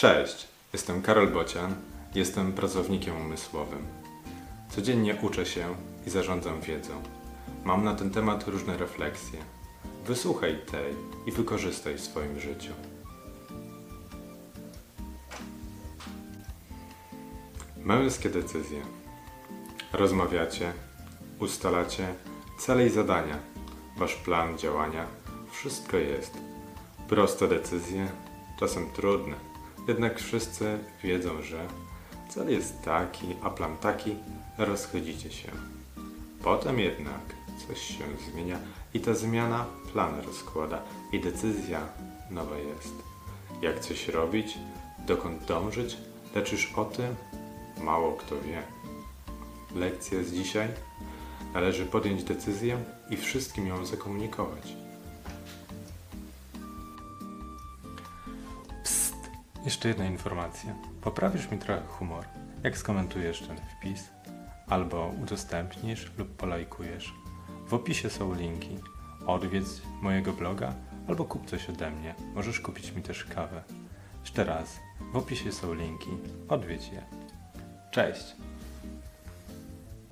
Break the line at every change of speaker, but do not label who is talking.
Cześć, jestem Karol Bocian, jestem pracownikiem umysłowym. Codziennie uczę się i zarządzam wiedzą. Mam na ten temat różne refleksje. Wysłuchaj tej i wykorzystaj w swoim życiu. Męskie decyzje. Rozmawiacie, ustalacie cele i zadania, wasz plan działania. Wszystko jest. Proste decyzje, czasem trudne. Jednak wszyscy wiedzą, że cel jest taki, a plan taki, rozchodzicie się. Potem jednak coś się zmienia i ta zmiana plan rozkłada i decyzja nowa jest. Jak coś robić, dokąd dążyć, lecz już o tym mało kto wie. Lekcja z dzisiaj należy podjąć decyzję i wszystkim ją zakomunikować. Jeszcze jedna informacja. Poprawisz mi trochę humor, jak skomentujesz ten wpis, albo udostępnisz lub polajkujesz. W opisie są linki. Odwiedź mojego bloga albo kup coś ode mnie. Możesz kupić mi też kawę. Jeszcze raz, w opisie są linki. Odwiedź je. Cześć!